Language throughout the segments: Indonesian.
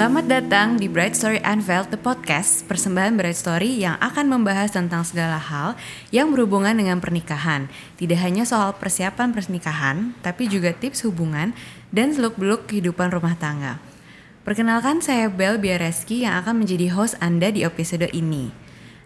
Selamat datang di Bright Story Unveiled, the podcast, persembahan Bright Story yang akan membahas tentang segala hal yang berhubungan dengan pernikahan. Tidak hanya soal persiapan pernikahan, tapi juga tips hubungan dan seluk-beluk kehidupan rumah tangga. Perkenalkan saya Bel Biareski yang akan menjadi host Anda di episode ini.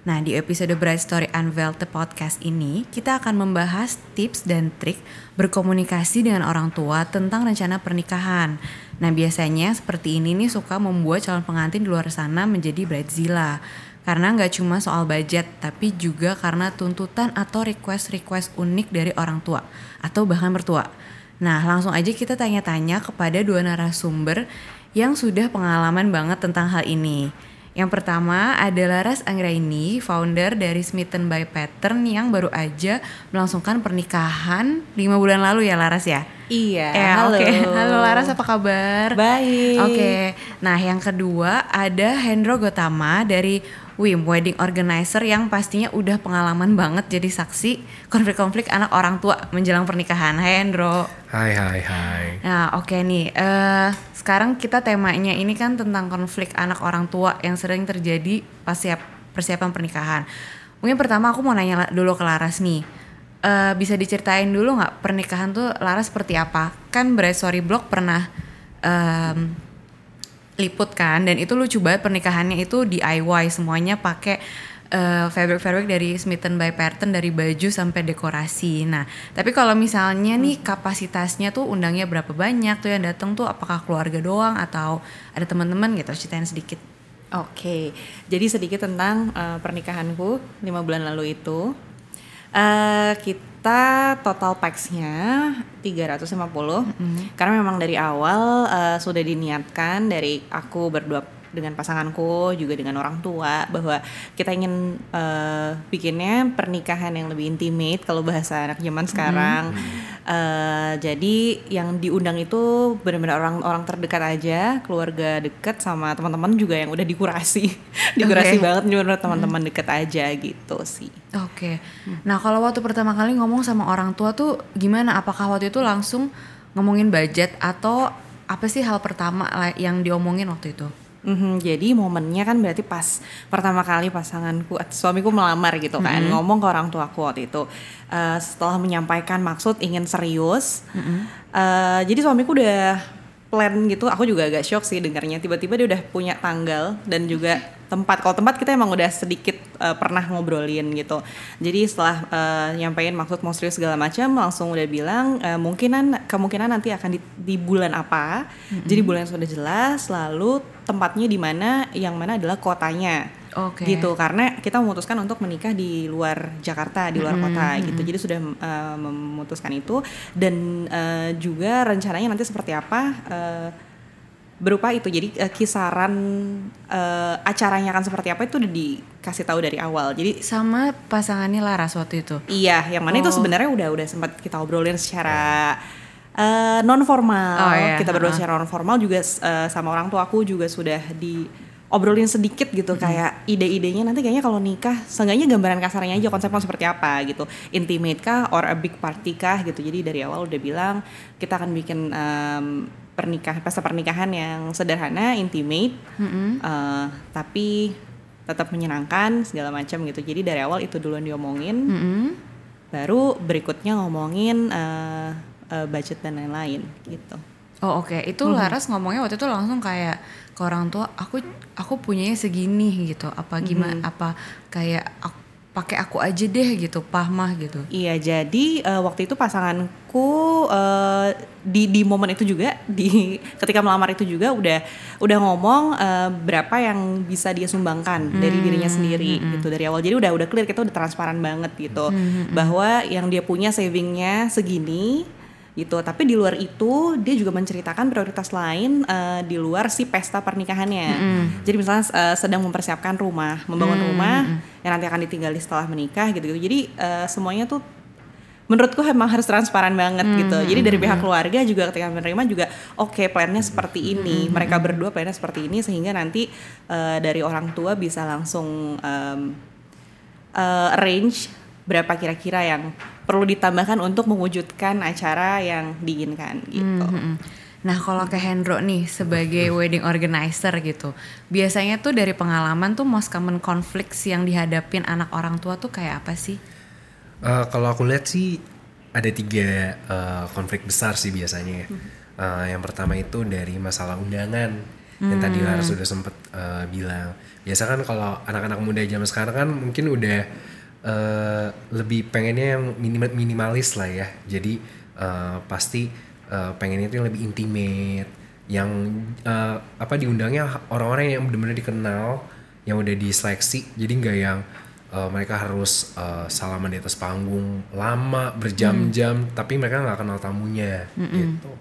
Nah, di episode Bright Story Unveiled the podcast ini, kita akan membahas tips dan trik berkomunikasi dengan orang tua tentang rencana pernikahan. Nah, biasanya seperti ini nih suka membuat calon pengantin di luar sana menjadi bridezilla. Karena nggak cuma soal budget, tapi juga karena tuntutan atau request-request unik dari orang tua atau bahkan mertua. Nah, langsung aja kita tanya-tanya kepada dua narasumber yang sudah pengalaman banget tentang hal ini. Yang pertama adalah Ras Anggraini, founder dari Smitten by Pattern yang baru aja melangsungkan pernikahan lima bulan lalu ya Laras ya? Iya, Ya, halo. oke. Halo Laras, apa kabar? Baik. Oke, nah yang kedua ada Hendro Gotama dari WIM Wedding Organizer yang pastinya udah pengalaman banget jadi saksi konflik-konflik anak orang tua menjelang pernikahan. Hai Hendro. Hai hai hai. Nah oke nih, eh sekarang kita temanya ini kan tentang konflik anak orang tua yang sering terjadi pas siap persiapan pernikahan. Mungkin pertama aku mau nanya dulu ke Laras nih, Eh bisa diceritain dulu nggak pernikahan tuh Laras seperti apa? Kan Bright Story Blog pernah em, liput kan, dan itu lucu banget pernikahannya itu DIY semuanya pakai eh, fabric-fabric dari Smitten by Pattern dari baju sampai dekorasi. Nah, tapi kalau misalnya nih kapasitasnya tuh undangnya berapa banyak tuh yang datang tuh apakah keluarga doang atau ada teman-teman gitu? Ceritain sedikit. Oke, jadi sedikit tentang eh, pernikahanku lima bulan lalu itu. Eh kita total packsnya 350 karena memang dari awal eh, sudah diniatkan dari aku berdua dengan pasanganku juga dengan orang tua bahwa kita ingin eh, bikinnya pernikahan yang lebih intimate kalau bahasa anak zaman sekarang Eh, jadi yang diundang itu benar-benar orang-orang terdekat aja keluarga dekat sama teman-teman juga yang udah dikurasi dikurasi Oke. banget benar teman-teman dekat aja gitu sih Oke. Nah, kalau waktu pertama kali ngomong sama orang tua tuh gimana? Apakah waktu itu langsung ngomongin budget atau apa sih hal pertama yang diomongin waktu itu? Mhm, jadi momennya kan berarti pas pertama kali pasanganku suamiku melamar gitu kan ngomong ke orang tuaku waktu itu. Eh, setelah menyampaikan maksud ingin serius eh, jadi suamiku udah plan gitu aku juga agak shock sih dengarnya. Tiba-tiba dia udah punya tanggal dan juga tempat. Kalau tempat kita emang udah sedikit eh, pernah ngobrolin gitu. Jadi setelah eh, nyampein maksud mau serius segala macam langsung udah bilang eh, mungkinan kemungkinan nanti akan di, di bulan apa. Jadi bulan yang sudah jelas lalu tempatnya di mana yang mana adalah kotanya Oke. gitu karena kita memutuskan untuk menikah di luar Jakarta di luar kota gitu jadi sudah eh, memutuskan itu dan eh, juga rencananya nanti seperti apa eh, berupa itu jadi eh, kisaran eh, acaranya akan seperti apa itu udah dikasih tahu dari awal jadi Sama pasangannya Laras waktu itu. Iya, yang mana itu Oh. sebenarnya udah udah sempat kita obrolin secara non formal. Oh, iya. Kita berdua secara non formal juga eh, sama orang tua aku juga sudah di obrolin sedikit gitu kayak ide-idenya nanti kayaknya kalau nikah seenggaknya gambaran kasarnya aja konsepnya seperti apa gitu. Intimate kah or a big party kah gitu. Jadi dari awal udah bilang kita akan bikin em, pernikahan pesta pernikahan yang sederhana intimate eh, tapi tetap menyenangkan segala macam gitu. Jadi dari awal itu dulu yang diomongin. Mm-mm. baru berikutnya ngomongin eh, eh, budget dan lain-lain gitu. Oh oke, itu Laras ngomongnya waktu itu langsung kayak ke orang tua, aku aku punyanya segini gitu. Apa gimana? Apa kayak aku, pakai aku aja deh gitu, pahmah gitu. Iya, jadi eh, waktu itu pasanganku eh, di di momen itu juga di ketika melamar itu juga udah udah ngomong eh, berapa yang bisa dia sumbangkan dari dirinya sendiri gitu dari awal. Jadi udah udah clear kita udah transparan banget gitu bahwa yang dia punya savingnya segini gitu. Tapi di luar itu dia juga menceritakan prioritas lain eh, di luar si pesta pernikahannya. Jadi misalnya eh, sedang mempersiapkan rumah, membangun rumah yang nanti akan ditinggali setelah menikah gitu-gitu. Jadi eh, semuanya tuh menurutku emang harus transparan banget gitu. Jadi dari pihak keluarga juga ketika menerima juga oke plannya seperti ini. Mereka berdua plannya seperti ini sehingga nanti eh, dari orang tua bisa langsung em, eh, arrange berapa kira-kira yang perlu ditambahkan untuk mewujudkan acara yang diinginkan gitu. Mhm. Nah kalau ke Hendro nih sebagai wedding organizer gitu, biasanya tuh dari pengalaman tuh most common conflicts yang dihadapin anak orang tua tuh kayak apa sih? Uh, kalau aku lihat sih ada tiga uh, konflik besar sih biasanya. Uh, yang pertama itu dari masalah undangan yang tadi Lara sudah sempat uh, bilang. Biasa kan kalau anak-anak muda zaman sekarang kan mungkin udah uh, lebih pengennya yang minim minimalis lah ya. Jadi uh, pasti uh, pengennya itu yang lebih intimate, yang uh, apa diundangnya orang-orang yang benar-benar dikenal, yang udah diseleksi. Jadi nggak yang uh, mereka harus uh, salaman di atas panggung lama berjam-jam, tapi mereka nggak kenal tamunya gitu.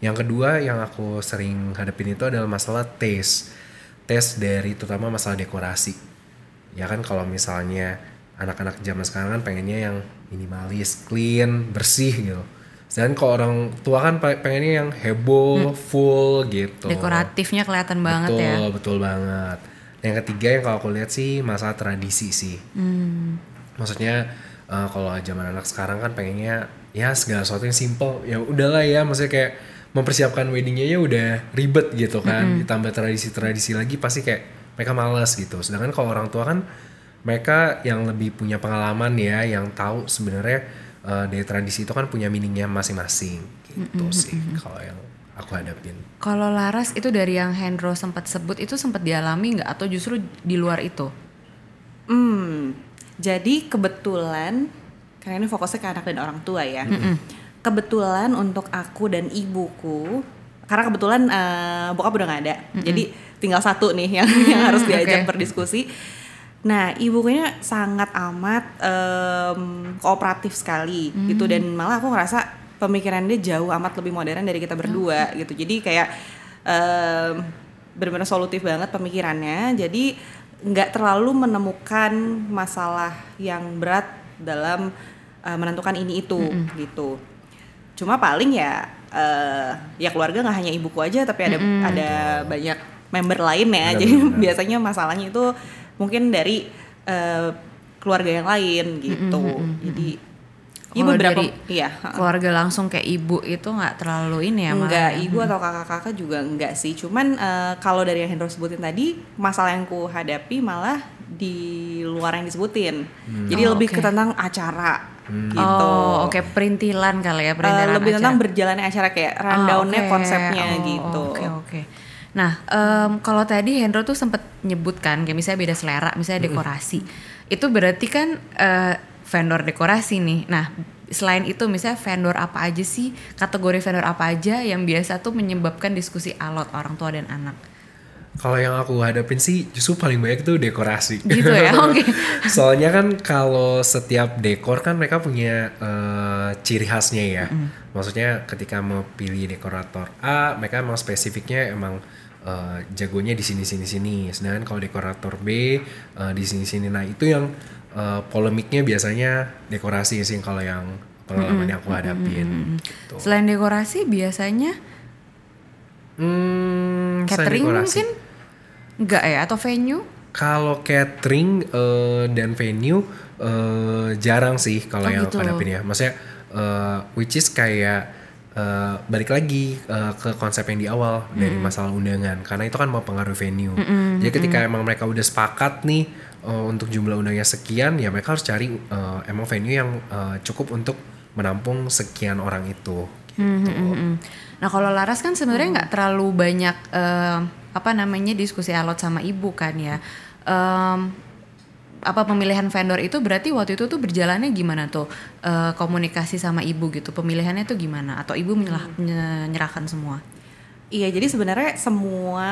Yang kedua yang aku sering hadapin itu adalah masalah taste, taste dari terutama masalah dekorasi. Ya kan kalau misalnya anak-anak zaman sekarang kan pengennya yang minimalis, clean, bersih gitu. Dan kalau orang tua kan pe- pengennya yang heboh, full gitu. Dekoratifnya kelihatan banget betul, ya. Betul banget. Yang ketiga yang kalau aku lihat sih masalah tradisi sih. Hmm. Maksudnya eh, kalau zaman anak sekarang kan pengennya ya segala sesuatu yang simple. Ya udahlah ya, maksudnya kayak mempersiapkan weddingnya ya udah ribet gitu kan. Ditambah tradisi-tradisi lagi pasti kayak mereka malas gitu. Sedangkan kalau orang tua kan mereka yang lebih punya pengalaman ya, yang tahu sebenarnya eh, dari tradisi itu kan punya meaningnya masing-masing gitu sih kalau yang aku hadapin. Kalau Laras itu dari yang Hendro sempat sebut itu sempat dialami nggak atau justru di luar itu? Hmm, jadi kebetulan karena ini fokusnya ke anak dan orang tua ya. Kebetulan untuk aku dan ibuku, karena kebetulan eh, bokap udah nggak ada, jadi tinggal satu nih yang yang harus diajak oke. berdiskusi. Nah, ibunya sangat amat em, kooperatif sekali gitu dan malah aku ngerasa pemikiran dia jauh amat lebih modern dari kita berdua gitu. Jadi kayak em, benar-benar solutif banget pemikirannya. Jadi nggak terlalu menemukan masalah yang berat dalam eh, menentukan ini itu gitu. Cuma paling ya eh, ya keluarga nggak hanya ibuku aja tapi ada ada banyak member lain ya. Jadi biasanya masalahnya itu mungkin dari eh, keluarga yang lain gitu. Jadi ya Kalau beberapa dari iya. Keluarga langsung kayak ibu itu nggak terlalu ini ya enggak, ya? ibu atau kakak-kakak juga enggak sih. Cuman eh, kalau dari yang Hendro sebutin tadi, masalah yang ku hadapi malah di luar yang disebutin. Jadi Oh, lebih oke. ke tentang acara gitu. Oh, oke perintilan kali ya Eh, perintilan lebih acara. tentang berjalannya acara kayak rundownnya Ah, oke. konsepnya Oh, gitu. Oke oke. Nah, em, kalau tadi Hendro tuh sempet nyebutkan kayak misalnya beda selera, misalnya dekorasi. Itu berarti kan eh, vendor dekorasi nih. Nah, selain itu misalnya vendor apa aja sih, kategori vendor apa aja yang biasa tuh menyebabkan diskusi alot orang tua dan anak. Kalau yang aku hadapin sih justru paling banyak itu dekorasi. Gitu ya, oke. Soalnya kan kalau setiap dekor kan mereka punya eh, ciri khasnya ya. Maksudnya ketika mau pilih dekorator A, mereka emang spesifiknya emang eh, jagonya di sini sini sini. Sedangkan kalau dekorator B eh, di sini sini. Nah itu yang eh, polemiknya biasanya dekorasi sih kalau yang pengalaman yang aku hadapin. Gitu. Selain dekorasi biasanya Hmm, catering mungkin enggak ya atau venue? Kalau catering eh, dan venue eh, jarang sih kalau Oh, yang gitu. aku hadapin ya. Maksudnya eh, which is kayak eh, balik lagi eh, ke konsep yang di awal dari masalah undangan karena itu kan mau pengaruh venue. Jadi ketika emang mereka udah sepakat nih eh, untuk jumlah undangnya sekian ya mereka harus cari eh, emang venue yang eh, cukup untuk menampung sekian orang itu. Hmm, Gitu. hmm, hmm, hmm. Nah kalau Laras kan sebenarnya nggak terlalu banyak eh, apa namanya diskusi alot sama ibu kan ya. Em, apa pemilihan vendor itu berarti waktu itu tuh berjalannya gimana tuh Eh, komunikasi sama ibu gitu pemilihannya tuh gimana atau ibu menyelah- menyerahkan semua? Iya, jadi sebenarnya semua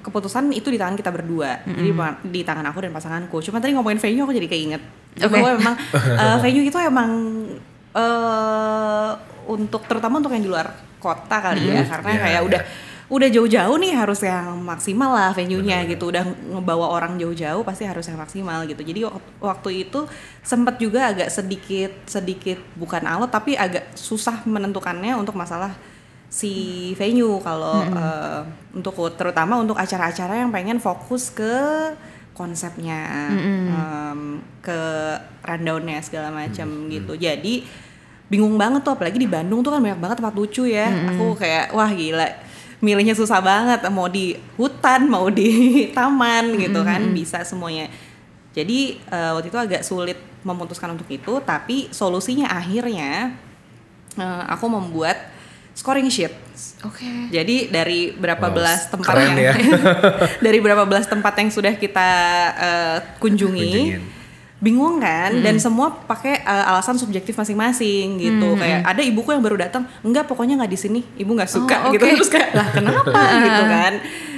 keputusan itu di tangan kita berdua. Jadi ma- di tangan aku dan pasanganku. Cuma tadi ngomongin venue aku jadi keinget. Oke. Bahwa memang eh, venue itu emang eh untuk terutama untuk yang di luar kota kali ya, karena Iya, kayak udah udah jauh-jauh nih harus yang maksimal lah venue-nya gitu. Udah ngebawa orang jauh-jauh pasti harus yang maksimal gitu. Jadi wak- waktu itu sempat juga agak sedikit sedikit bukan alot tapi agak susah menentukannya untuk masalah si venue kalau eh, untuk terutama untuk acara-acara yang pengen fokus ke konsepnya em, ke rundownnya segala macam gitu. Jadi bingung banget tuh apalagi di Bandung tuh kan banyak banget tempat lucu ya. Aku kayak wah gila milihnya susah banget mau di hutan mau di taman gitu kan bisa semuanya jadi eh, waktu itu agak sulit memutuskan untuk itu tapi solusinya akhirnya eh, aku membuat scoring sheet Oke. jadi dari berapa Wow, belas tempat keren yang ya. dari berapa belas tempat yang sudah kita eh, kunjungi, Kunjungin. Bingung kan? Dan semua pakai eh, alasan subjektif masing-masing gitu. Kayak ada ibuku yang baru datang, enggak pokoknya nggak di sini, ibu nggak suka Oh, gitu. oke. Terus kayak lah kenapa gitu kan?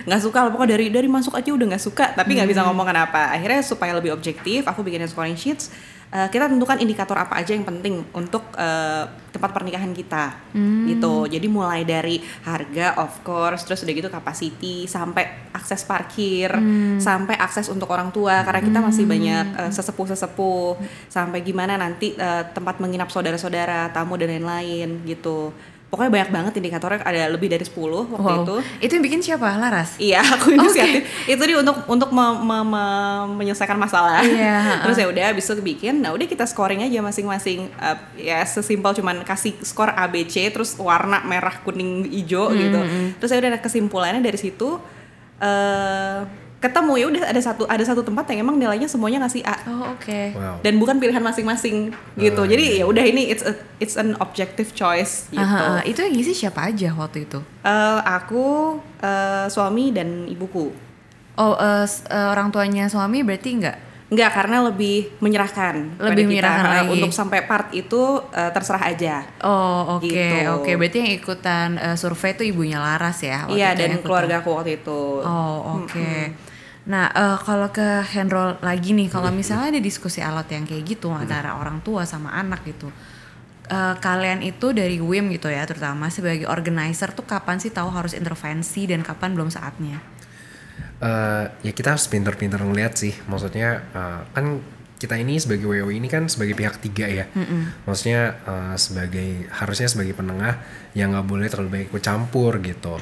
Nggak suka lah pokoknya dari dari masuk aja udah nggak suka, tapi nggak bisa ngomong kenapa. Akhirnya supaya lebih objektif, aku bikinin scoring sheets. Eh, kita tentukan indikator apa aja yang penting untuk eh, tempat pernikahan kita. Gitu. Jadi mulai dari harga of course terus udah gitu capacity sampai akses parkir sampai akses untuk orang tua karena kita masih banyak eh, sesepuh-sesepuh. Sampai gimana nanti eh, tempat menginap saudara-saudara tamu dan lain-lain gitu pokoknya banyak banget indikatornya ada lebih dari 10 waktu Wow. itu Itu yang bikin siapa? Laras. Iya, aku inisiatif. Itu dia untuk untuk me- me- me- menyelesaikan masalah. Iya, Terus ya udah habis itu bikin, nah udah kita scoring aja masing-masing. Uh, ya sesimpel cuman kasih skor A B C terus warna merah, kuning, hijau gitu. Terus ya udah kesimpulannya dari situ eh ketemu ya udah ada satu ada satu tempat yang emang nilainya semuanya ngasih A Oh, oke. Wow. dan bukan pilihan masing-masing gitu. Oh, Jadi iya. ya udah ini it's a, it's an objective choice gitu. Aha, aha. itu yang ngisi siapa aja waktu itu? Eh, aku eh, suami dan ibuku. Oh, eh, s- eh, orang tuanya suami berarti enggak? Enggak, karena lebih menyerahkan. Lebih kita. menyerahkan Karena lagi. Untuk sampai part itu eh, terserah aja. Oh, oke, Gitu. oke. Berarti yang ikutan eh, survei itu ibunya Laras ya? waktu iya, itu dan keluarga aku waktu itu. Oh, oke. Nah, eh, kalau ke Henrol lagi nih, kalau misalnya ada diskusi alot yang kayak gitu antara orang tua sama anak gitu. eh, kalian itu dari WIM gitu ya, terutama sebagai organizer tuh kapan sih tahu harus intervensi dan kapan belum saatnya? Eh, ya kita harus pinter-pinter ngeliat sih maksudnya eh, kan kita ini sebagai WO ini kan sebagai pihak tiga ya maksudnya eh, sebagai harusnya sebagai penengah yang nggak boleh terlalu banyak ikut campur gitu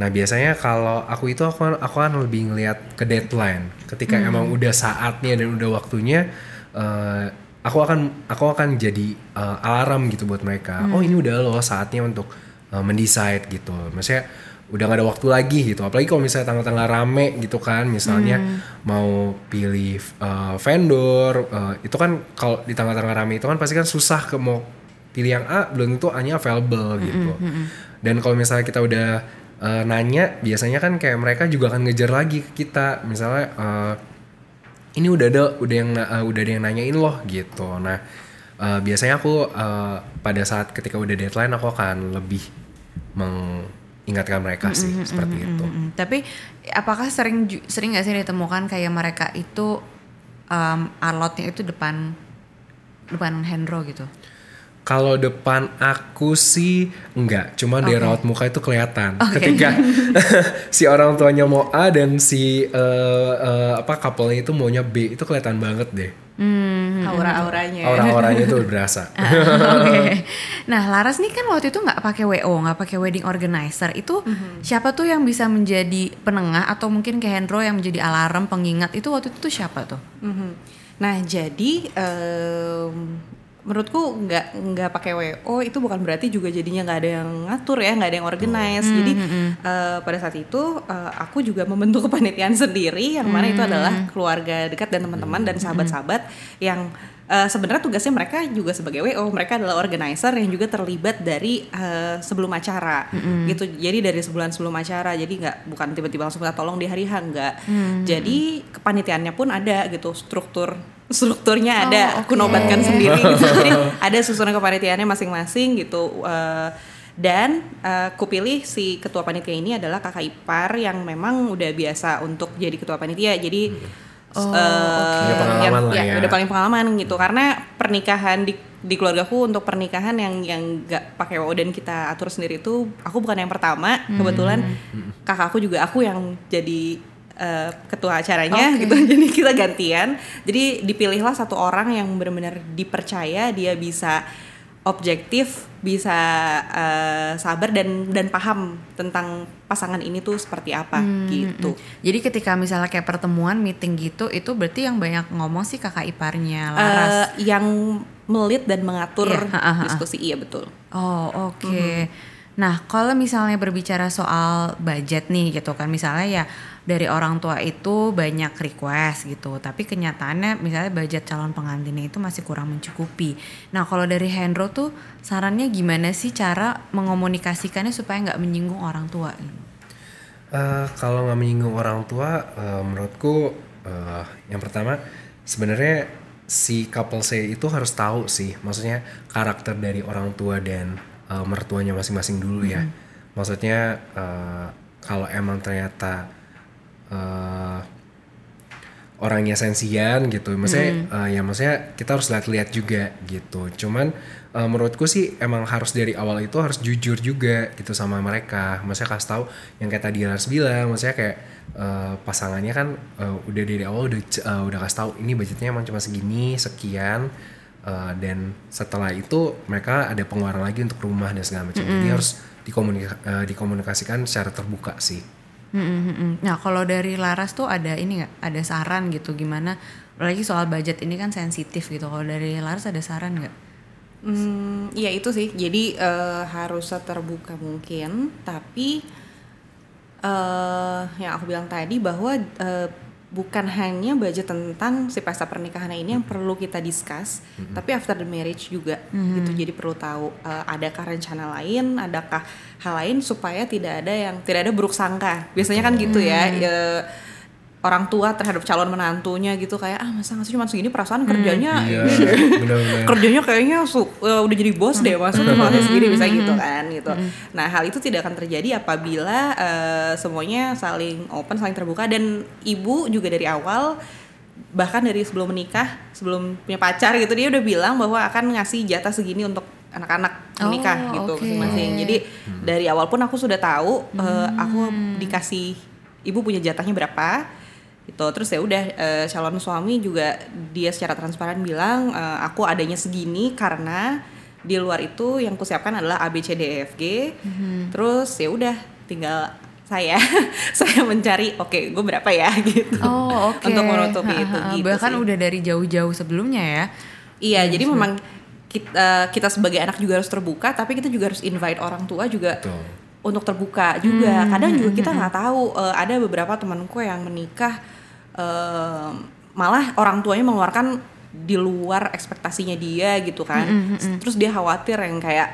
nah biasanya kalau aku itu aku aku kan lebih ngeliat ke deadline. Ketika emang udah saatnya dan udah waktunya eh, aku akan aku akan jadi eh, alarm gitu buat mereka. Oh ini udah loh saatnya untuk uh, mendesain gitu. Maksudnya udah gak ada waktu lagi gitu. Apalagi kalau misalnya tanggal-tanggal rame gitu kan misalnya mau pilih uh, vendor uh, itu kan kalau di tanggal-tanggal rame itu kan pasti kan susah ke mau pilih yang A belum tentu A nya available gitu. Dan kalau misalnya kita udah uh, nanya biasanya kan kayak mereka juga akan ngejar lagi ke kita misalnya uh, ini udah ada udah yang uh, udah ada yang nanyain loh gitu nah uh, biasanya aku uh, pada saat ketika udah deadline aku akan lebih mengingatkan mereka sih seperti itu Mm-mm. Tapi apakah sering sering nggak sih ditemukan kayak mereka itu um, alotnya itu depan depan Hendro gitu? Kalau depan aku sih enggak cuma di Oke. raut muka itu kelihatan Oke. ketika si orang tuanya mau A dan si uh, uh, apa couple-nya itu maunya B itu kelihatan banget deh Hmm. Aura-auranya. orang-orangnya itu berasa Oke. Nah, Laras nih kan waktu itu nggak pakai WO, nggak pakai wedding organizer. Itu siapa tuh yang bisa menjadi penengah atau mungkin kayak Hendro yang menjadi alarm pengingat itu waktu itu tuh siapa tuh? Mhm. Nah jadi em, menurutku nggak nggak pakai WO itu bukan berarti juga jadinya nggak ada yang ngatur ya nggak ada yang organize. Jadi eh, pada saat itu eh, aku juga membentuk kepanitiaan sendiri yang mana itu adalah keluarga dekat dan teman-teman dan sahabat-sahabat yang eh, sebenarnya tugasnya mereka juga sebagai WO mereka adalah organizer yang juga terlibat dari eh, sebelum acara gitu. Jadi dari sebulan sebelum acara jadi nggak bukan tiba-tiba langsung minta tolong di hari H nggak. Jadi kepanitiaannya pun ada gitu struktur strukturnya ada Oh, aku oke. nobatkan sendiri gitu. Jadi ada susunan kepanitiaannya masing-masing gitu. eh, dan eh, kupilih si ketua panitia ini adalah kakak ipar yang memang udah biasa untuk jadi ketua panitia. Jadi Oh, eh, Udah pengalaman yang- lah ya. udah paling pengalaman gitu. Karena pernikahan di di keluargaku untuk pernikahan yang yang nggak pakai WO dan kita atur sendiri itu aku bukan yang pertama. Kebetulan kakakku juga aku yang jadi eh, ketua acaranya Oke. gitu. Jadi kita gantian. Jadi dipilihlah satu orang yang benar-benar dipercaya dia bisa objektif, bisa eh, sabar dan dan paham tentang pasangan ini tuh seperti apa gitu. Jadi ketika misalnya kayak pertemuan meeting gitu, itu berarti yang banyak ngomong sih kakak iparnya Laras. Eh, yang melit dan mengatur ha. diskusi iya betul Oh oke. Nah kalau misalnya berbicara soal budget nih gitu kan, misalnya ya dari orang tua itu banyak request gitu, tapi kenyataannya misalnya budget calon pengantinnya itu masih kurang mencukupi. Nah kalau dari Hendro tuh sarannya gimana sih cara mengomunikasikannya supaya nggak menyinggung orang tua? Eh, kalau nggak menyinggung orang tua, eh, menurutku eh, yang pertama sebenarnya si couple saya itu harus tahu sih, maksudnya karakter dari orang tua dan eh, mertuanya masing-masing dulu ya. Maksudnya eh, kalau emang ternyata eh, orangnya sensian gitu, maksudnya eh, ya maksudnya kita harus lihat-lihat juga gitu. Cuman eh, menurutku sih emang harus dari awal itu harus jujur juga gitu sama mereka. Maksudnya kasih tahu yang kayak tadi Lars bilang, maksudnya kayak eh, pasangannya kan eh, udah dari awal udah eh, udah kasih tahu ini budgetnya emang cuma segini sekian eh, dan setelah itu mereka ada pengeluaran lagi untuk rumah dan segala macam. Jadi harus dikomunika- eh, dikomunikasikan secara terbuka sih. Mm-mm-mm. Nah kalau dari Laras tuh ada ini nggak? Ada saran gitu gimana? Apalagi soal budget ini kan sensitif gitu. Kalau dari Laras ada saran nggak? Hmm, ya itu sih. Jadi eh, harus terbuka mungkin, tapi eh yang aku bilang tadi bahwa eh, bukan hanya budget tentang si pesta pernikahan ini yang perlu kita discuss, tapi after the marriage juga gitu. Jadi perlu tahu eh, adakah rencana lain, adakah hal lain supaya tidak ada yang tidak ada buruk sangka. Biasanya kan gitu ya. eh, orang tua terhadap calon menantunya gitu kayak ah masa nggak sih cuma segini perasaan kerjanya Iya, ini deh benar-benar. kerjanya kayaknya su- eh, udah jadi bos deh masuk ke kelasnya sendiri bisa gitu kan gitu. Nah hal itu tidak akan terjadi apabila eh, semuanya saling open, saling terbuka dan ibu juga dari awal bahkan dari sebelum menikah, sebelum punya pacar gitu dia udah bilang bahwa akan ngasih jatah segini untuk anak-anak Oh, menikah gitu oke. masing-masing. Jadi dari awal pun aku sudah tahu eh, aku dikasih ibu punya jatahnya berapa gitu terus ya udah eh, calon suami juga dia secara transparan bilang eh, aku adanya segini karena di luar itu yang kusiapkan adalah A B C D E F G terus ya udah tinggal saya saya mencari oke gue berapa ya gitu Oh oke. untuk menutupi itu gitu Bahkan sih. udah dari jauh-jauh sebelumnya ya. Iya, jadi memang kita, kita sebagai anak juga harus terbuka, tapi kita juga harus invite orang tua juga Betul. Untuk terbuka juga. Kadang juga kita nggak tahu eh, ada beberapa temanku yang menikah eh, malah orang tuanya mengeluarkan di luar ekspektasinya dia gitu kan. Terus dia khawatir yang kayak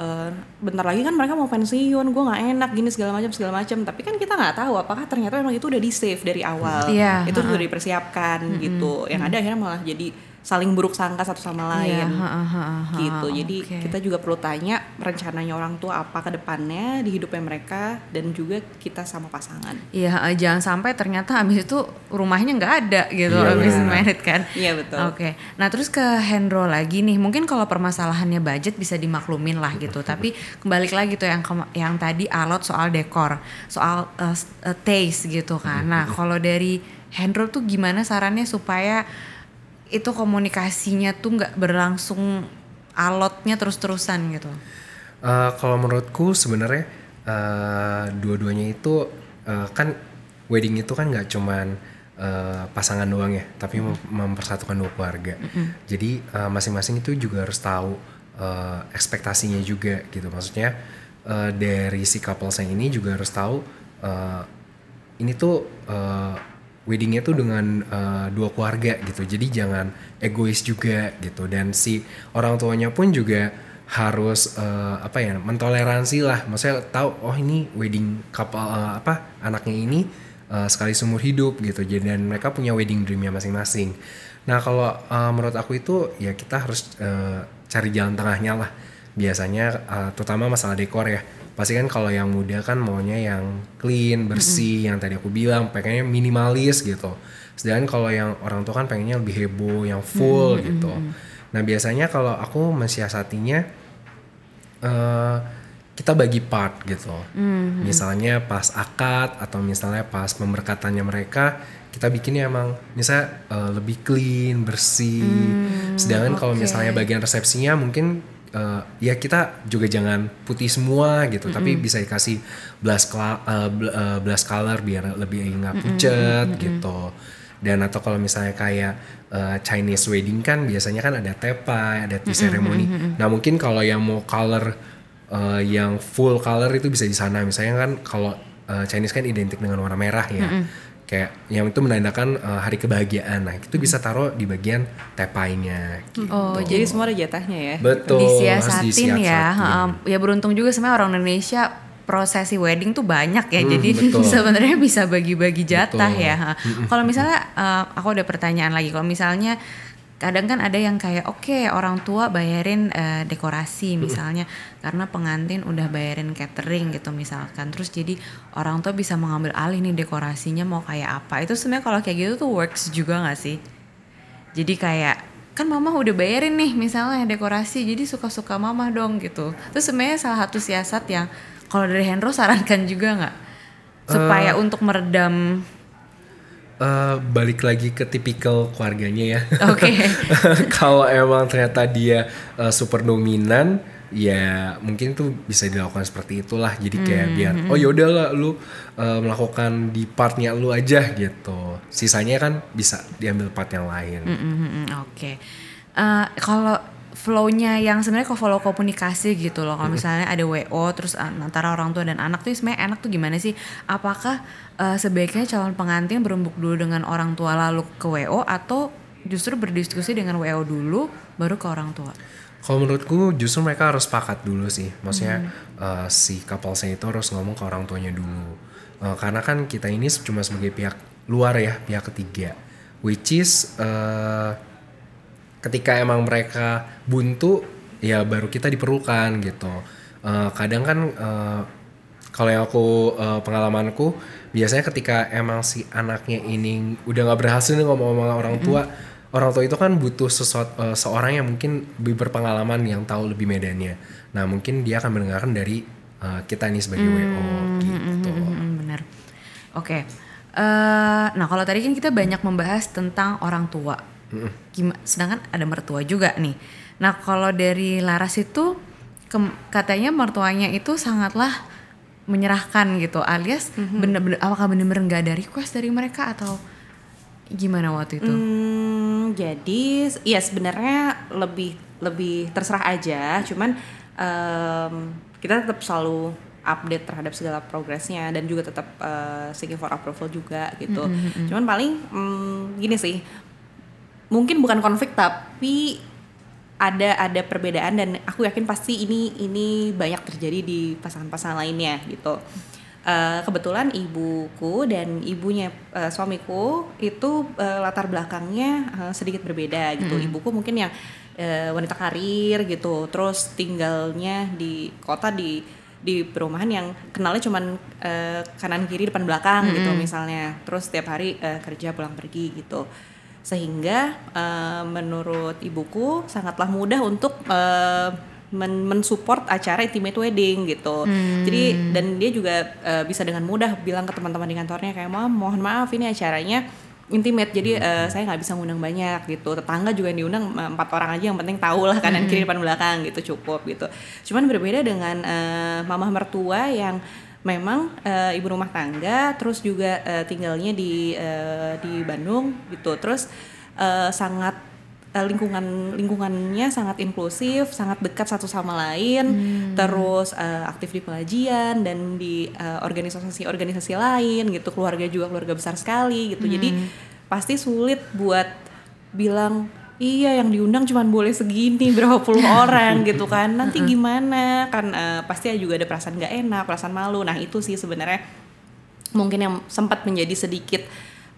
eh, bentar lagi kan mereka mau pensiun, gue nggak enak gini segala macam segala macam. Tapi kan kita nggak tahu apakah ternyata memang itu udah di save dari awal, Iya, itu sudah dipersiapkan gitu. Yang ada akhirnya malah jadi saling buruk sangka satu sama lain Iya, ha, ha, ha, ha, gitu. Jadi kita juga perlu tanya rencananya orang tua apa ke depannya di hidupnya mereka dan juga kita sama pasangan. Iya, jangan sampai ternyata habis itu rumahnya nggak ada gitu Iya, habis benar. married kan. Iya, betul. Oke. Nah, terus ke Hendro lagi nih. Mungkin kalau permasalahannya budget bisa dimaklumin lah gitu. Tapi kembali lagi tuh yang yang tadi alot soal dekor, soal eh, taste gitu kan. Nah, kalau dari Hendro tuh gimana sarannya supaya itu komunikasinya tuh nggak berlangsung alotnya terus-terusan gitu. Eh, kalau menurutku sebenarnya eh, dua-duanya itu eh, kan wedding itu kan nggak cuman eh, pasangan doang ya, tapi mem- mempersatukan dua keluarga. Jadi eh, masing-masing itu juga harus tahu eh, ekspektasinya juga gitu. Maksudnya eh, dari si couple yang ini juga harus tahu eh, ini tuh eh, weddingnya tuh dengan eh, dua keluarga gitu. Jadi jangan egois juga gitu. Dan si orang tuanya pun juga harus eh, apa ya mentoleransi lah. Maksudnya tahu oh ini wedding couple eh, apa anaknya ini eh, sekali seumur hidup gitu. Jadi dan mereka punya wedding dreamnya masing-masing. Nah kalau eh, menurut aku itu ya kita harus eh, cari jalan tengahnya lah. Biasanya eh, terutama masalah dekor ya pasti kan kalau yang muda kan maunya yang clean bersih yang tadi aku bilang pengennya minimalis gitu. Sedangkan kalau yang orang tua kan pengennya lebih heboh yang full gitu. nah biasanya kalau aku mensiasatinya eh kita bagi part gitu. Misalnya pas akad atau misalnya pas pemberkatannya mereka kita bikinnya emang misalnya eh, lebih clean bersih. Sedangkan kalau oke. misalnya bagian resepsinya mungkin eh, ya kita juga jangan putih semua gitu tapi bisa dikasih blush, eh, blush color biar lebih nggak pucat gitu. Dan atau kalau misalnya kayak uh, Chinese wedding kan biasanya kan ada tepa ada tea ceremony. nah mungkin kalau yang mau color uh, yang full color itu bisa di sana. Misalnya kan kalau uh, Chinese kan identik dengan warna merah ya kayak yang itu menandakan uh, hari kebahagiaan nah itu bisa taruh di bagian tepainya gitu. Oh, Jadi semua ada jatahnya ya. betul disiasatin ya. Heeh. ya beruntung juga sebenarnya orang Indonesia prosesi wedding tuh banyak ya. Hmm, Jadi sebenarnya bisa bagi-bagi jatah Betul. ya. Ha. Kalau misalnya eh, aku ada pertanyaan lagi. Kalau misalnya kadang kan ada yang kayak oke orang tua bayarin eh, dekorasi misalnya karena pengantin udah bayarin catering gitu misalkan. Terus jadi orang tua bisa mengambil alih nih dekorasinya mau kayak apa. Itu sebenarnya kalau kayak gitu tuh works juga nggak sih? Jadi kayak kan mama udah bayarin nih misalnya dekorasi jadi suka-suka mama dong gitu. Terus sebenarnya salah satu siasat yang kalau dari Hendro sarankan juga nggak? Supaya untuk meredam Eh, balik lagi ke tipikal keluarganya ya. Oke. Kalau emang ternyata dia uh, super dominan ya mungkin itu bisa dilakukan seperti itulah. Jadi kayak biar oh yaudahlah lu uh, melakukan di partnya lu aja gitu. Sisanya kan bisa diambil part yang lain. Mm, mm, mm, oke. Eh, kalau flow-nya yang sebenarnya kalau follow komunikasi gitu loh kalau misalnya ada WO terus an- antara orang tua dan anak tuh sebenarnya enak tuh gimana sih apakah eh, sebaiknya calon pengantin berembuk dulu dengan orang tua lalu ke WO atau justru berdiskusi dengan WO dulu baru ke orang tua Kalau menurutku justru mereka harus sepakat dulu sih. Maksudnya uh, si couplesnya itu harus ngomong ke orang tuanya dulu. Uh, karena kan kita ini cuma sebagai pihak luar ya, pihak ketiga. Which is uh, ketika emang mereka buntu ya baru kita diperlukan gitu. Uh, kadang kan uh, kalau yang aku uh, pengalamanku biasanya ketika emang si anaknya ini udah nggak berhasil nih ngomong sama orang tua orang tua itu kan butuh sesuatu uh, seorang yang mungkin lebih berpengalaman yang tahu lebih medannya nah mungkin dia akan mendengarkan dari uh, kita nih sebagai wo gitu Hmm, benar. Oke. Eh, nah kalau tadi kan kita banyak membahas tentang orang tua. Gima- sedangkan ada mertua juga nih. Nah kalau dari Laras itu kem- katanya mertuanya itu sangatlah menyerahkan gitu, alias bener-bener apakah bener-bener nggak ada request dari mereka atau gimana waktu itu? Hmm, jadi ya sebenarnya lebih lebih terserah aja, cuman em, kita tetap selalu update terhadap segala progresnya dan juga tetap eh, seeking for approval juga gitu. Cuman paling hmm, gini sih, mungkin bukan konflik tapi ada ada perbedaan dan aku yakin pasti ini ini banyak terjadi di pasangan-pasangan lainnya gitu. Eh, kebetulan ibuku dan ibunya eh, suamiku itu eh, latar belakangnya eh, sedikit berbeda gitu. Ibuku mungkin yang eh, wanita karir gitu, terus tinggalnya di kota di di perumahan yang kenalnya cuman eh, kanan kiri depan belakang gitu misalnya. Terus setiap hari eh, kerja pulang pergi gitu sehingga eh, menurut ibuku sangatlah mudah untuk eh, men- mensupport acara intimate wedding gitu. Jadi dan dia juga eh, bisa dengan mudah bilang ke teman-teman di kantornya kayak mau mohon maaf ini acaranya intimate jadi eh, saya nggak bisa ngundang banyak gitu. Tetangga juga yang diundang empat orang aja yang penting tahu lah kanan kiri depan belakang gitu cukup gitu. Cuman berbeda dengan eh, mamah mertua yang memang eh, ibu rumah tangga terus juga eh, tinggalnya di eh, di Bandung gitu. Terus eh, sangat eh, lingkungan lingkungannya sangat inklusif sangat dekat satu sama lain. Terus eh, aktif di pengajian dan di organisasi-organisasi lain gitu. Keluarga juga keluarga besar sekali gitu. Jadi pasti sulit buat bilang iya yang diundang cuma boleh segini berapa puluh orang gitu kan. Nanti gimana? Kan eh, pasti juga ada perasaan nggak enak perasaan malu. Nah itu sih sebenarnya mungkin yang sempat menjadi sedikit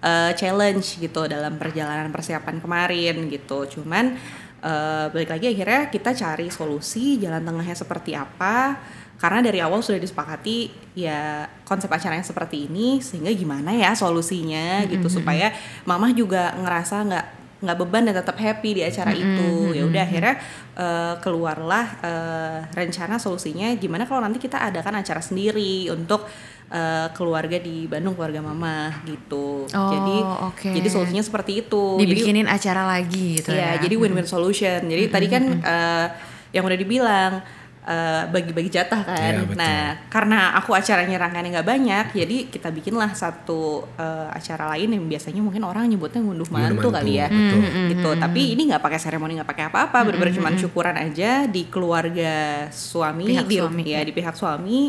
eh, challenge gitu dalam perjalanan persiapan kemarin gitu. Cuman eh, balik lagi akhirnya kita cari solusi jalan tengahnya seperti apa. Karena dari awal sudah disepakati ya konsep acaranya seperti ini sehingga gimana ya solusinya gitu supaya mamah juga ngerasa nggak nggak beban dan tetap happy di acara itu ya udah akhirnya eh, keluarlah eh, rencana solusinya gimana kalau nanti kita adakan acara sendiri untuk eh, keluarga di Bandung keluarga mama gitu Oh, jadi oke. jadi solusinya seperti itu Jadi- Dibikinin acara lagi gitu Iya, ya. jadi win-win solution. Jadi tadi kan eh, yang udah dibilang eh, bagi-bagi jatah kan. Iya, betul. nah, karena aku acaranya rangkaiannya nggak banyak, jadi kita bikinlah satu eh, acara lain yang biasanya mungkin orang nyebutnya ngunduh mantu mantu, kali ya. betul. Gitu. Tapi ini nggak pakai seremoni, nggak pakai apa-apa, bener-bener cuman syukuran aja di keluarga suami, Pihak di, suami, ya ya. di pihak suami.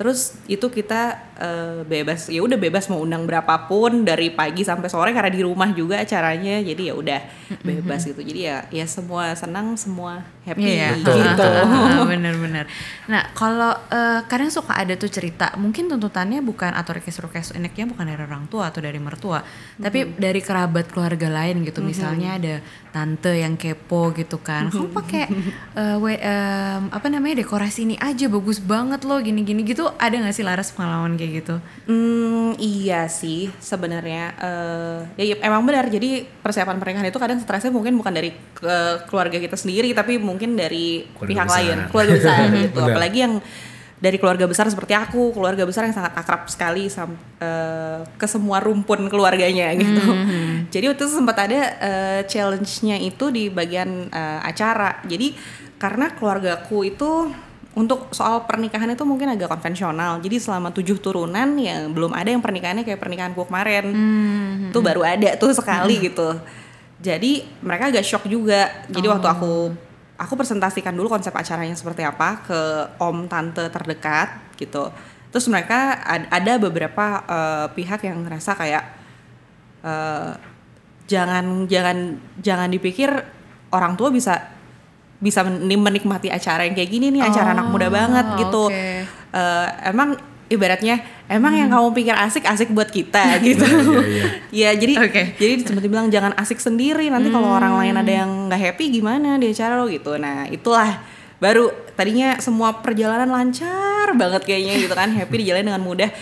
Terus itu kita eh, bebas, ya udah bebas mau undang berapapun dari pagi sampai sore karena di rumah juga acaranya, jadi ya udah bebas gitu. Jadi ya ya semua senang, semua happy Iya, gitu. bener-bener. Nah, kalau eh, kadang suka ada tuh cerita, mungkin tuntutannya bukan atau request-request enaknya bukan dari orang tua atau dari mertua, tapi dari kerabat keluarga lain gitu. Misalnya ada tante yang kepo gitu kan, kamu pakai we- em, apa namanya dekorasi ini aja bagus banget loh, gini-gini gitu. Ada nggak sih Laras pengalaman kayak gitu? Hmm, iya sih sebenarnya eh, ya, ya, emang benar. Jadi persiapan pernikahan itu kadang stresnya mungkin bukan dari ke- keluarga kita sendiri, tapi mungkin dari Keluarga pihak besar. lain, keluarga besar gitu. Benar. Apalagi yang dari keluarga besar seperti aku, keluarga besar yang sangat akrab sekali sam- eh, ke semua rumpun keluarganya gitu. Jadi waktu itu sempat ada eh, challenge-nya itu di bagian eh, acara. Jadi karena keluargaku itu untuk soal pernikahan itu mungkin agak konvensional. Jadi selama tujuh turunan ya belum ada yang pernikahannya kayak pernikahanku kemarin. Itu baru ada tuh sekali gitu. Jadi mereka agak shock juga. Jadi waktu aku aku presentasikan dulu konsep acaranya seperti apa ke om tante terdekat gitu. Terus mereka ad- ada beberapa eh, pihak yang ngerasa kayak eh, jangan jangan jangan dipikir orang tua bisa bisa men- menikmati acara yang kayak gini nih acara anak muda banget gitu. oke. Eh, emang ibaratnya emang yang kamu pikir asik asik buat kita gitu. Iya, iya. ya jadi Oke. jadi sempat dibilang jangan asik sendiri nanti kalau orang lain ada yang nggak happy gimana di acara lo gitu. Nah itulah. Baru tadinya semua perjalanan lancar banget kayaknya gitu kan happy dijalani dengan mudah.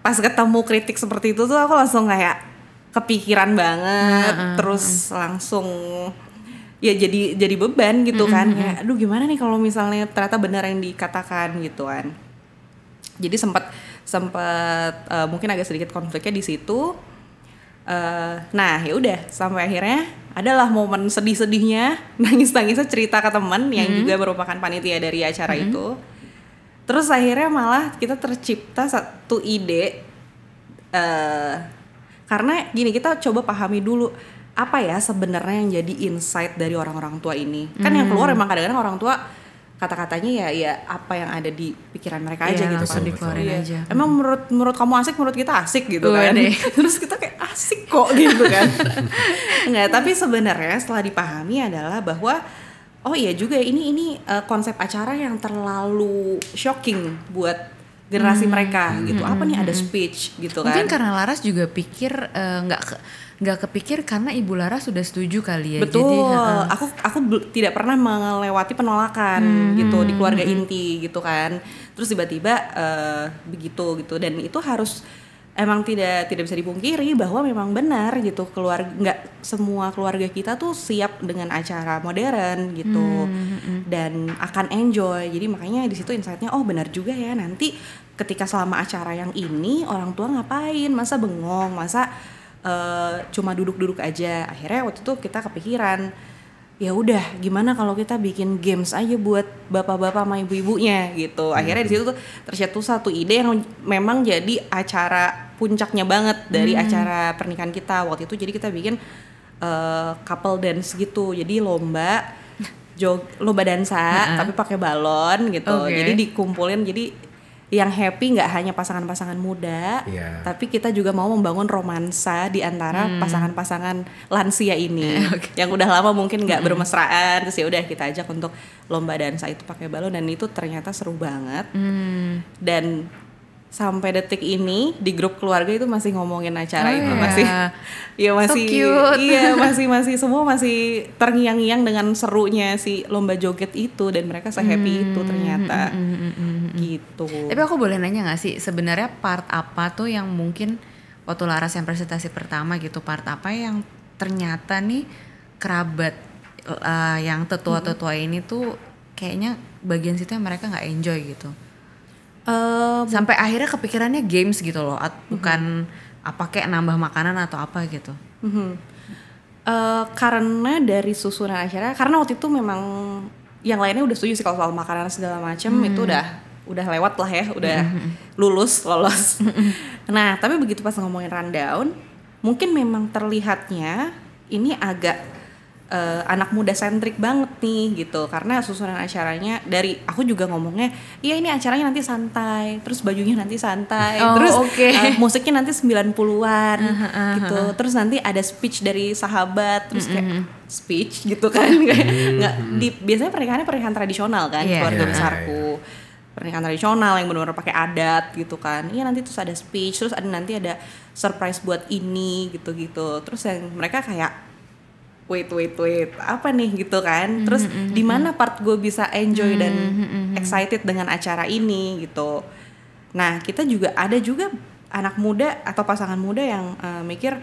Pas ketemu kritik seperti itu tuh aku langsung kayak kepikiran banget terus langsung ya jadi jadi beban gitu kan kayak aduh gimana nih kalau misalnya ternyata benar yang dikatakan gitu kan. Jadi sempat sempat eh, mungkin agak sedikit konfliknya di situ. Eh, nah ya udah sampai akhirnya adalah momen sedih-sedihnya nangis-nangisnya cerita ke teman yang juga merupakan panitia dari acara itu. Terus akhirnya malah kita tercipta satu ide eh karena gini kita coba pahami dulu apa ya sebenarnya yang jadi insight dari orang-orang tua ini kan yang keluar emang kadang-kadang orang tua kata-katanya ya ya apa yang ada di pikiran mereka aja Iya, gitu kan. dikeluarin Iya. aja. Emang menurut menurut kamu asik, menurut kita asik gitu kan. Waduh. Terus kita kayak asik kok gitu kan. Enggak, tapi sebenarnya setelah dipahami adalah bahwa oh iya juga ini ini uh, konsep acara yang terlalu shocking buat generasi mereka gitu. Apa nih ada speech gitu kan. Mungkin karena Laras juga pikir eh, nggak ke- nggak kepikir karena Ibu Laras sudah setuju kali ya. Betul. Jadi, heeh. aku aku tidak pernah melewati penolakan Hmm, gitu di keluarga inti gitu kan. Terus tiba-tiba eh, begitu gitu dan itu harus emang tidak tidak bisa dipungkiri bahwa memang benar gitu keluarga nggak semua keluarga kita tuh siap dengan acara modern gitu Hmm, dan akan enjoy. Jadi makanya di situ insightnya oh benar juga ya nanti ketika selama acara yang ini orang tua ngapain? Masa bengong? Masa eh, cuma duduk-duduk aja? Akhirnya waktu itu kita kepikiran ya udah gimana kalau kita bikin games aja buat bapak-bapak sama ibu-ibunya gitu. Akhirnya di situ tuh tercetus satu ide yang memang jadi acara puncaknya banget dari acara pernikahan kita. Waktu itu jadi kita bikin eh, couple dance gitu. Jadi lomba jog lomba dansa tapi pakai balon gitu. Oke. jadi dikumpulin jadi yang happy nggak hanya pasangan-pasangan muda, Iya. tapi kita juga mau membangun romansa di antara pasangan-pasangan lansia ini, yang udah lama mungkin nggak bermesraan, terus ya udah kita ajak untuk lomba dansa itu pakai balon dan itu ternyata seru banget. Hmm. Dan sampai detik ini di grup keluarga itu masih ngomongin acara Oh, itu iya. masih, ya So masih, cute. iya masih masih semua masih terngiang-ngiang dengan serunya si lomba joget itu dan mereka se-happy itu ternyata, gitu. Tapi aku boleh nanya nggak sih sebenarnya part apa tuh yang mungkin waktu Laras yang presentasi pertama gitu part apa yang ternyata nih kerabat eh, yang tetua-tetua ini tuh kayaknya bagian situ yang mereka nggak enjoy gitu. Eh, Sampai akhirnya kepikirannya games gitu loh, at- bukan apa kayak nambah makanan atau apa gitu. Mhm. Eh, karena dari susunan acara, karena waktu itu memang yang lainnya udah setuju sih kalau soal makanan segala macam itu udah udah lewat lah ya, udah lulus lolos. nah tapi begitu pas ngomongin rundown, mungkin memang terlihatnya ini agak eh, anak muda sentrik banget nih gitu. Karena susunan acaranya dari aku juga ngomongnya iya ini acaranya nanti santai. Terus bajunya nanti santai. Oh, terus oke. eh, musiknya nanti 90-an gitu. Terus nanti ada speech dari sahabat terus kayak speech gitu kan. Kayak nggak di biasanya pernikahannya pernikahan tradisional kan Iya. keluarga Iya, besarku pernikahan tradisional yang benar-benar pakai adat gitu kan. Iya nanti terus ada speech terus ada nanti ada surprise buat ini gitu-gitu. Terus yang mereka kayak wait wait wait apa nih gitu kan? Terus di mana part gue bisa enjoy dan excited dengan acara ini gitu. Nah kita juga ada juga anak muda atau pasangan muda yang eh, mikir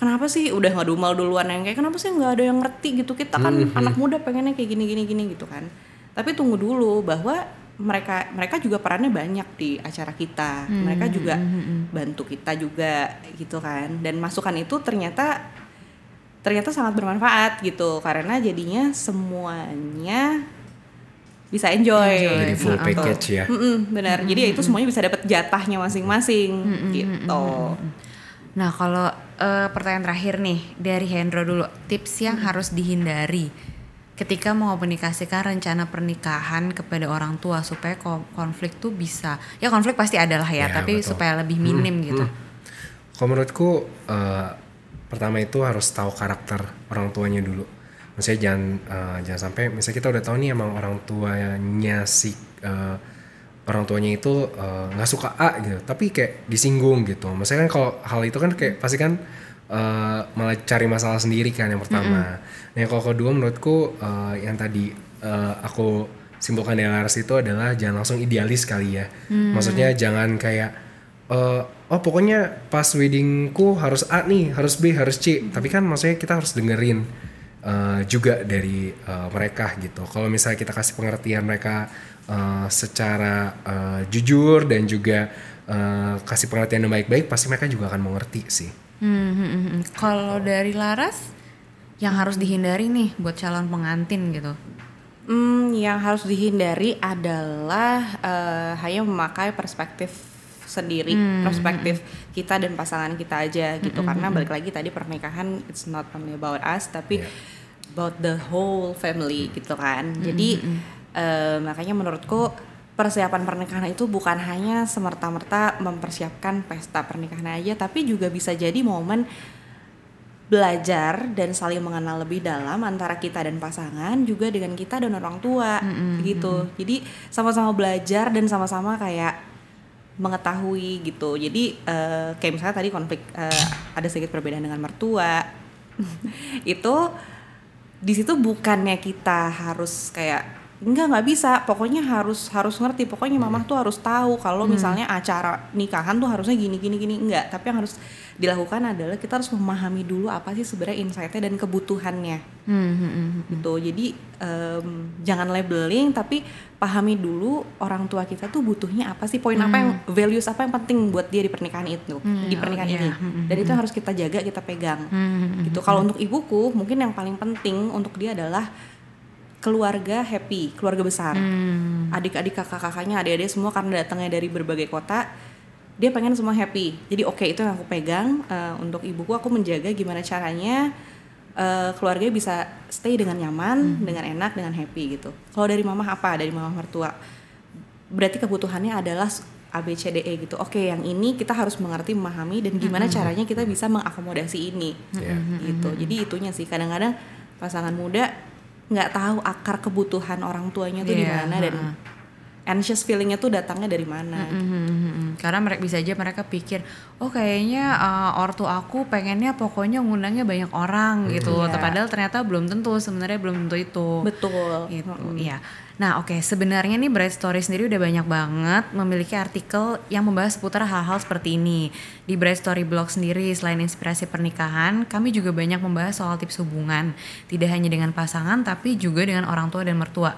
kenapa sih udah ngedumal duluan? Yang kayak kenapa sih nggak ada yang ngerti? Gitu. Kita kan anak muda pengennya kayak gini gini gini gitu kan. Tapi tunggu dulu bahwa mereka mereka juga perannya banyak di acara kita. Mereka juga bantu kita juga gitu kan. Dan masukan itu ternyata ternyata sangat bermanfaat gitu karena jadinya semuanya bisa enjoy, Jadi full gitu. package ya. Mm-mm, benar jadi ya itu semuanya bisa dapat jatahnya masing-masing gitu Nah, kalau eh, pertanyaan terakhir nih dari Hendro dulu, tips yang Hmm. harus dihindari ketika mengomunikasikan rencana pernikahan kepada orang tua supaya ko- konflik tuh bisa ya konflik pasti ada lah ya, Ya, tapi betul. supaya lebih minim gitu. Kalau menurutku eh, pertama itu harus tahu karakter orang tuanya dulu. Maksudnya jangan eh, jangan sampai misalnya kita udah tahu nih emang orang tuanya si eh, orang tuanya itu eh, nggak suka A gitu, tapi kayak disinggung gitu. Maksudnya kan kalau hal itu kan kayak pasti kan eh, malah cari masalah sendiri kan yang pertama. Nah yang kalau kedua menurutku eh, yang tadi eh, aku simpulkan dari Laras itu adalah jangan langsung idealis kali ya. Maksudnya jangan kayak eh, oh pokoknya pas weddingku harus A nih, harus B, harus C. Tapi kan maksudnya kita harus dengerin eh, juga dari eh, mereka gitu. Kalau misalnya kita kasih pengertian mereka eh, secara eh, jujur dan juga eh, kasih pengertian yang baik-baik, pasti mereka juga akan mengerti sih. Hmm, hmm, hmm, hmm. Kalau dari Laras yang harus dihindari nih buat calon pengantin gitu. Hmm, yang harus dihindari adalah eh, hanya memakai perspektif sendiri, perspektif kita dan pasangan kita aja gitu. Karena balik lagi tadi pernikahan it's not only about us tapi Yeah. about the whole family gitu kan. Jadi eh, makanya menurutku persiapan pernikahan itu bukan hanya semerta-merta mempersiapkan pesta pernikahan aja, tapi juga bisa jadi momen belajar dan saling mengenal lebih dalam antara kita dan pasangan juga dengan kita dan orang tua gitu jadi sama-sama belajar dan sama-sama kayak mengetahui gitu. Jadi eh, kayak misalnya tadi konflik eh, ada sedikit perbedaan dengan mertua itu di situ bukannya kita harus kayak enggak nggak bisa. Pokoknya harus harus ngerti. Pokoknya mamah tuh harus tahu kalau misalnya acara nikahan tuh harusnya gini gini gini. Enggak. Tapi yang harus dilakukan adalah kita harus memahami dulu apa sih sebenarnya insightnya dan kebutuhannya. Hmm, hmm, hmm, hmm. gitu. Jadi em, jangan labeling tapi pahami dulu orang tua kita tuh butuhnya apa sih poin apa yang values apa yang penting buat dia di pernikahan itu di pernikahan oh, ini. iya. Hmm, dan itu yang harus kita jaga kita pegang. Hmm, gitu. kalau untuk ibuku mungkin yang paling penting untuk dia adalah keluarga happy keluarga besar. Hmm. adik-adik kakak-kakaknya adik-adik semua karena datangnya dari berbagai kota dia pengen semua happy. Jadi oke itu yang aku pegang Eh, untuk ibuku aku menjaga gimana caranya eh, keluarga bisa stay dengan nyaman dengan enak dengan happy gitu. Kalau dari mama apa? Dari mama mertua. Berarti kebutuhannya adalah A B C D E gitu. Oke yang ini kita harus mengerti memahami dan gimana caranya kita bisa mengakomodasi ini. Ya. gitu. Jadi itunya sih. Kadang-kadang pasangan muda nggak tahu akar kebutuhan orang tuanya tuh di Iya, mana dan. Anxious feelingnya tuh datangnya dari mana Hmm, hmm, hmm, hmm. Karena mereka bisa aja mereka pikir, oh kayaknya uh, ortu aku pengennya pokoknya ngundangnya banyak orang gitu. Iya. Padahal ternyata belum tentu, sebenarnya belum tentu itu. betul gitu Mm-mm. ya nah oke sebenarnya nih Bright Story sendiri udah banyak banget memiliki artikel yang membahas seputar hal-hal seperti ini di Bright Story blog sendiri selain inspirasi pernikahan kami juga banyak membahas soal tips hubungan tidak hanya dengan pasangan tapi juga dengan orang tua dan mertua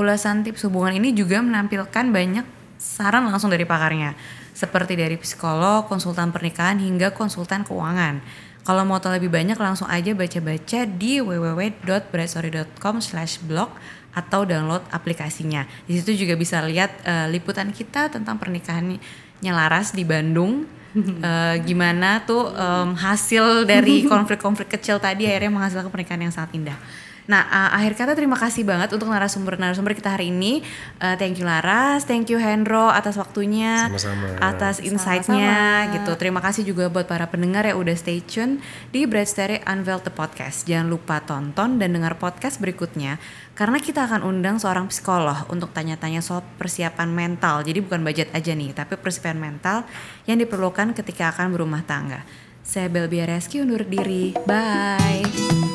ulasan tips hubungan ini juga menampilkan banyak saran langsung dari pakarnya seperti dari psikolog konsultan pernikahan hingga konsultan keuangan Kalau mau tahu lebih banyak langsung aja baca-baca di www.brightstory.com/blog atau download aplikasinya. Di situ juga bisa lihat uh, liputan kita tentang pernikahannya Laras di Bandung. uh, gimana tuh um, hasil dari konflik-konflik kecil tadi akhirnya menghasilkan pernikahan yang sangat indah. Nah, uh, akhir kata terima kasih banget untuk narasumber-narasumber kita hari ini. Uh, thank you Laras, thank you Hendro atas waktunya, Sama-sama. atas insight-nya Sama-sama. gitu. Terima kasih juga buat para pendengar yang udah stay tune di Bright Story Unveiled the Podcast. Jangan lupa tonton dan dengar podcast berikutnya karena kita akan undang seorang psikolog untuk tanya-tanya soal persiapan mental. Jadi bukan budget aja nih, tapi persiapan mental yang diperlukan ketika akan berumah tangga. Saya Belbia Reski undur diri. Bye.